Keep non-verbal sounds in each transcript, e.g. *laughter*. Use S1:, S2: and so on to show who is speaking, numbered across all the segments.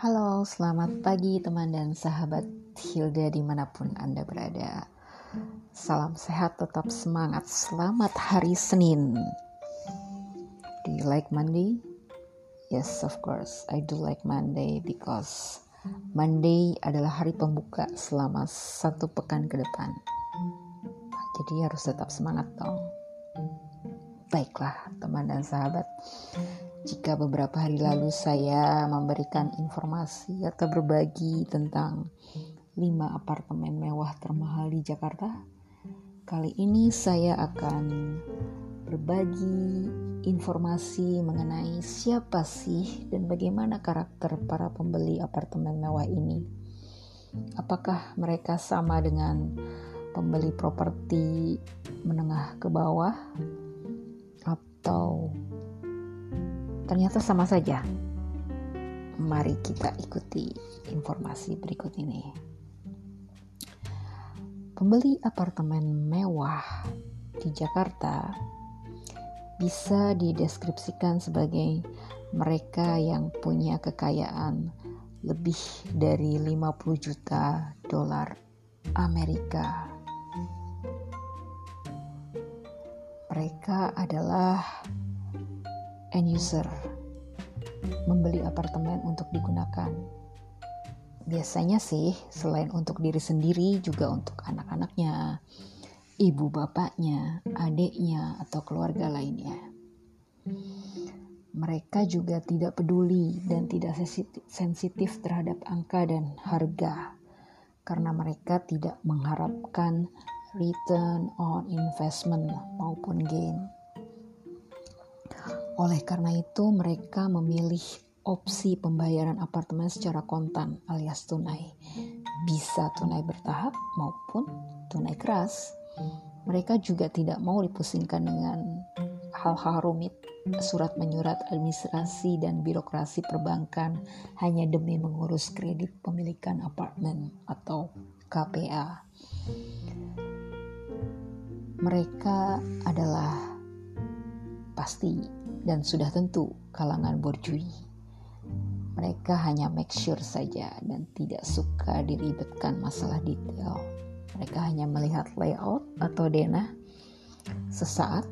S1: Halo, selamat pagi teman dan sahabat Hilda di mana pun Anda berada. Salam sehat, tetap semangat. Selamat hari Senin. Do you like Monday? Yes, of course. I do like Monday because Monday adalah hari pembuka selama satu pekan ke depan. Jadi harus tetap semangat dong. Baiklah, teman dan sahabat. Jika beberapa hari lalu saya memberikan informasi atau berbagi tentang 5 apartemen mewah termahal di Jakarta, kali ini saya akan berbagi informasi mengenai siapa sih dan bagaimana karakter para pembeli apartemen mewah ini. Apakah mereka sama dengan pembeli properti menengah ke bawah atau ternyata sama saja. Mari kita ikuti informasi berikut ini. Pembeli apartemen mewah di Jakarta bisa dideskripsikan sebagai mereka yang punya kekayaan lebih dari 50 juta dolar Amerika. Mereka adalah end user membeli apartemen untuk digunakan. Biasanya sih selain untuk diri sendiri juga untuk anak-anaknya, ibu bapaknya, adiknya atau keluarga lainnya. Mereka juga tidak peduli dan tidak sensitif terhadap angka dan harga karena mereka tidak mengharapkan return on investment maupun gain. Oleh karena itu, mereka memilih opsi pembayaran apartemen secara kontan alias tunai. Bisa tunai bertahap maupun tunai keras. Mereka juga tidak mau dipusingkan dengan hal-hal rumit, surat menyurat administrasi dan birokrasi perbankan hanya demi mengurus kredit pemilikan apartemen atau KPA. Mereka adalah pasti dan sudah tentu kalangan borjui. Mereka hanya make sure saja dan tidak suka diribetkan masalah detail. Mereka hanya melihat layout atau denah sesaat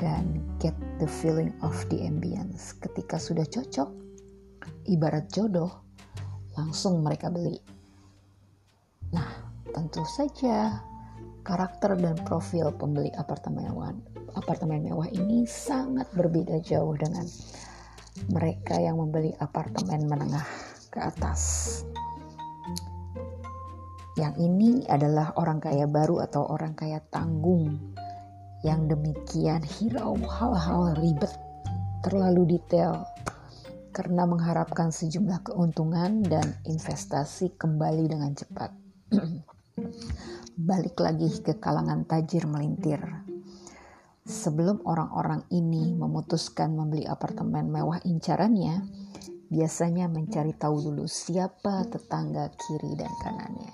S1: dan get the feeling of the ambience. Ketika sudah cocok, ibarat jodoh, langsung mereka beli. Nah, tentu saja karakter dan profil pembeli apartemen apartemen mewah ini sangat berbeda jauh dengan mereka yang membeli apartemen menengah ke atas. Yang ini adalah orang kaya baru atau orang kaya tanggung yang demikian hirau hal-hal ribet, terlalu detail karena mengharapkan sejumlah keuntungan dan investasi kembali dengan cepat. *clears throat* Balik lagi ke kalangan tajir melintir Sebelum orang-orang ini memutuskan membeli apartemen mewah incarannya, biasanya mencari tahu dulu siapa tetangga kiri dan kanannya.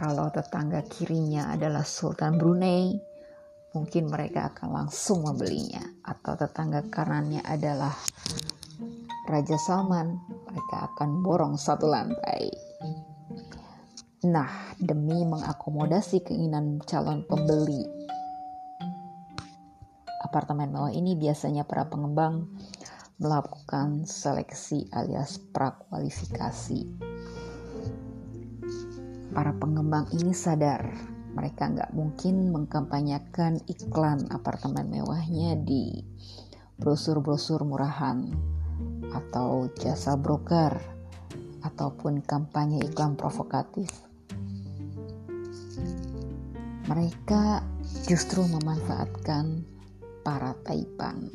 S1: Kalau tetangga kirinya adalah Sultan Brunei, mungkin mereka akan langsung membelinya. Atau tetangga kanannya adalah Raja Salman, mereka akan borong satu lantai. Nah, demi mengakomodasi keinginan calon pembeli apartemen mewah ini biasanya para pengembang melakukan seleksi alias prakualifikasi. Para pengembang ini sadar mereka nggak mungkin mengkampanyekan iklan apartemen mewahnya di brosur-brosur murahan atau jasa broker ataupun kampanye iklan provokatif. Mereka justru memanfaatkan para taipan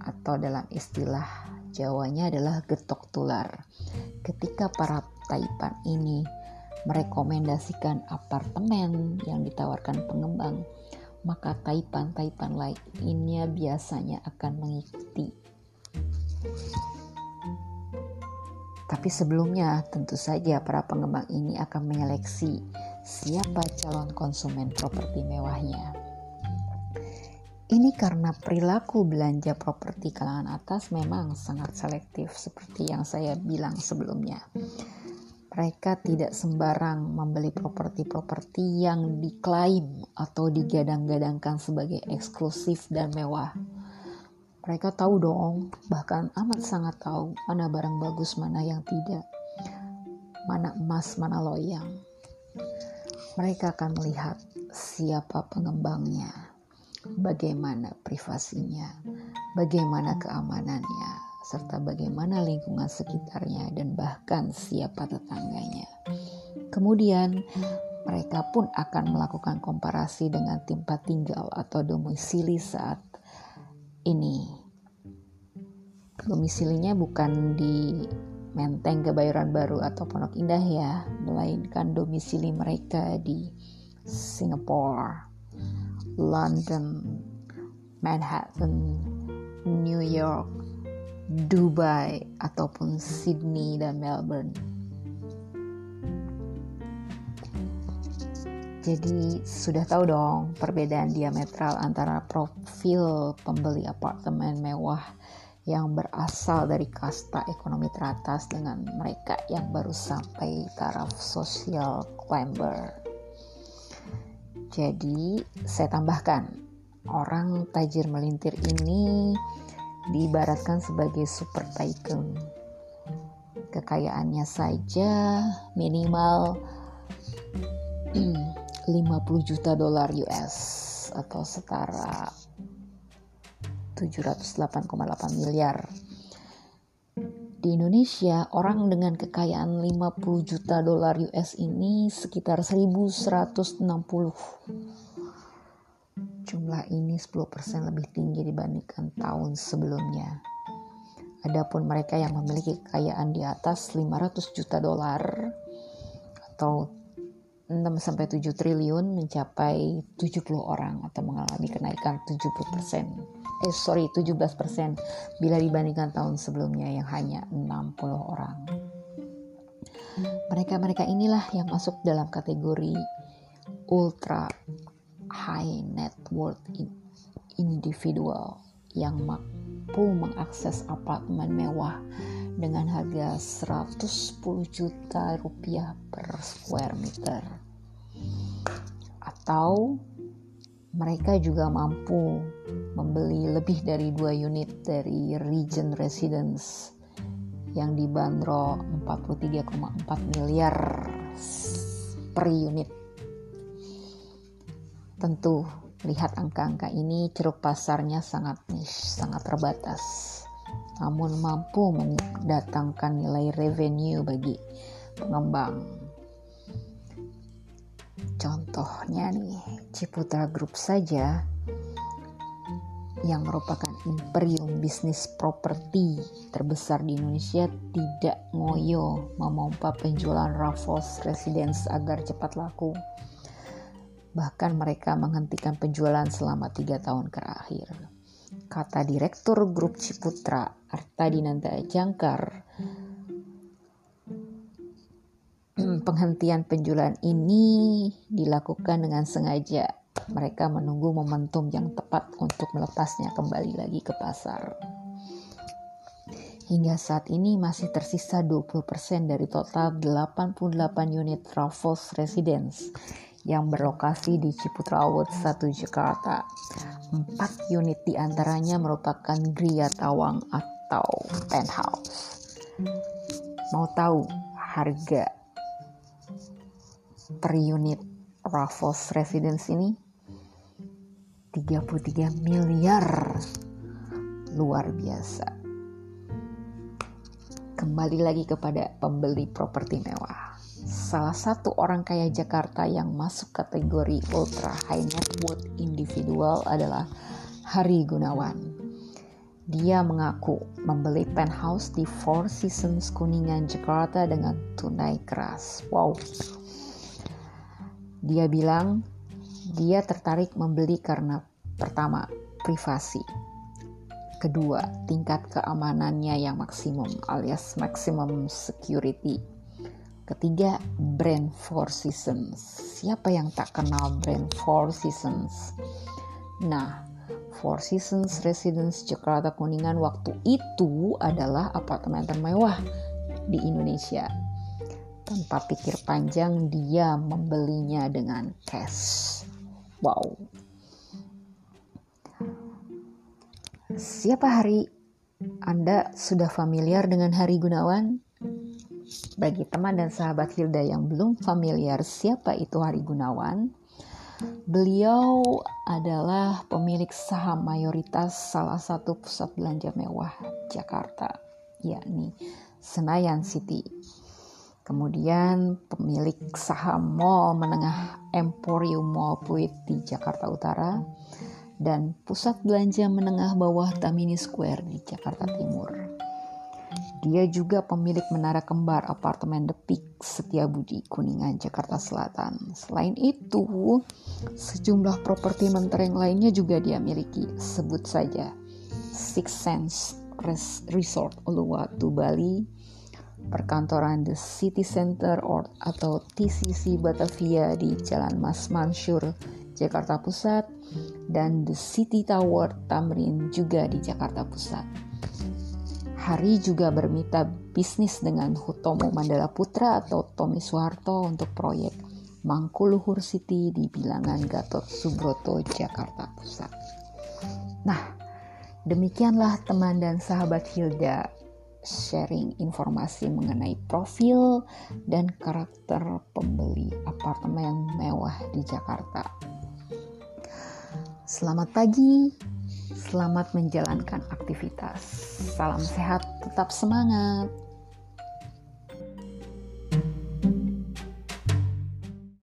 S1: atau dalam istilah Jawanya adalah getok tular. Ketika para taipan ini merekomendasikan apartemen yang ditawarkan pengembang, maka taipan-taipan lainnya biasanya akan mengikuti. Tapi sebelumnya tentu saja para pengembang ini akan menyeleksi siapa calon konsumen properti mewahnya Ini karena perilaku belanja properti kalangan atas memang sangat selektif seperti yang saya bilang sebelumnya. Mereka tidak sembarang membeli properti-properti yang diklaim atau digadang-gadangkan sebagai eksklusif dan mewah. Mereka tahu dong, bahkan amat sangat tahu mana barang bagus, mana yang tidak, mana emas, mana loyang. Mereka akan melihat siapa pengembangnya bagaimana privasinya, bagaimana keamanannya, serta bagaimana lingkungan sekitarnya dan bahkan siapa tetangganya. Kemudian, mereka pun akan melakukan komparasi dengan tempat tinggal atau domisili saat ini. Domisilinya bukan di Menteng Kebayoran Baru atau Pondok Indah ya, melainkan domisili mereka di Singapura London, Manhattan, New York, Dubai, ataupun Sydney dan Melbourne. Jadi sudah tahu dong perbedaan diametral antara profil pembeli apartemen mewah yang berasal dari kasta ekonomi teratas dengan mereka yang baru sampai taraf social climber. Jadi, saya tambahkan, orang tajir melintir ini diibaratkan sebagai super tycoon. Kekayaannya saja minimal *clears throat* 50 juta dolar US atau setara 708,8 miliar di Indonesia, orang dengan kekayaan 50 juta dolar US ini sekitar 1160. Jumlah ini 10% lebih tinggi dibandingkan tahun sebelumnya. Adapun mereka yang memiliki kekayaan di atas 500 juta dolar atau 6 sampai 7 triliun mencapai 70 orang atau mengalami kenaikan 70% eh sorry 17% bila dibandingkan tahun sebelumnya yang hanya 60 orang. Mereka-mereka inilah yang masuk dalam kategori ultra high net worth individual yang mampu mengakses apartemen mewah dengan harga 110 juta rupiah per square meter atau mereka juga mampu membeli lebih dari dua unit dari Regent Residence yang dibanderol 43,4 miliar per unit. Tentu lihat angka-angka ini ceruk pasarnya sangat niche, sangat terbatas. Namun mampu mendatangkan nilai revenue bagi pengembang Contohnya nih, Ciputra Group saja yang merupakan imperium bisnis properti terbesar di Indonesia tidak ngoyo memompa penjualan Raffles Residence agar cepat laku. Bahkan mereka menghentikan penjualan selama tiga tahun terakhir. Kata Direktur Grup Ciputra, Arta Dinanta Jangkar, penghentian penjualan ini dilakukan dengan sengaja. Mereka menunggu momentum yang tepat untuk melepasnya kembali lagi ke pasar. Hingga saat ini masih tersisa 20% dari total 88 unit Raffles Residence yang berlokasi di Ciputra Award 1 Jakarta. Empat unit di antaranya merupakan Gria Tawang atau penthouse. Mau tahu harga per unit Raffles Residence ini 33 miliar. Luar biasa. Kembali lagi kepada pembeli properti mewah. Salah satu orang kaya Jakarta yang masuk kategori ultra high net worth individual adalah Hari Gunawan. Dia mengaku membeli penthouse di Four Seasons Kuningan, Jakarta dengan tunai keras. Wow, dia bilang dia tertarik membeli karena pertama, privasi. Kedua, tingkat keamanannya yang maksimum alias maximum security. Ketiga, brand Four Seasons. Siapa yang tak kenal brand Four Seasons? Nah, Four Seasons Residence Jakarta Kuningan waktu itu adalah apartemen termewah di Indonesia. Tanpa pikir panjang dia membelinya dengan cash. Wow. Siapa Hari? Anda sudah familiar dengan Hari Gunawan? Bagi teman dan sahabat Hilda yang belum familiar siapa itu Hari Gunawan, beliau adalah pemilik saham mayoritas salah satu pusat belanja mewah Jakarta, yakni Senayan City. Kemudian pemilik saham mall menengah Emporium Mall Pluit di Jakarta Utara dan pusat belanja menengah bawah Tamini Square di Jakarta Timur. Dia juga pemilik menara kembar apartemen The Peak Setiabudi Kuningan Jakarta Selatan. Selain itu, sejumlah properti mentereng lainnya juga dia miliki. Sebut saja Six Sense Resort Uluwatu Bali, perkantoran The City Center or atau TCC Batavia di Jalan Mas Mansur, Jakarta Pusat, dan The City Tower Tamrin juga di Jakarta Pusat. Hari juga bermitra bisnis dengan Hutomo Mandala Putra atau Tommy Soeharto untuk proyek Mangkuluhur City di bilangan Gatot Subroto, Jakarta Pusat. Nah, demikianlah teman dan sahabat Hilda sharing informasi mengenai profil dan karakter pembeli apartemen mewah di Jakarta. Selamat pagi, selamat menjalankan aktivitas. Salam sehat, tetap semangat.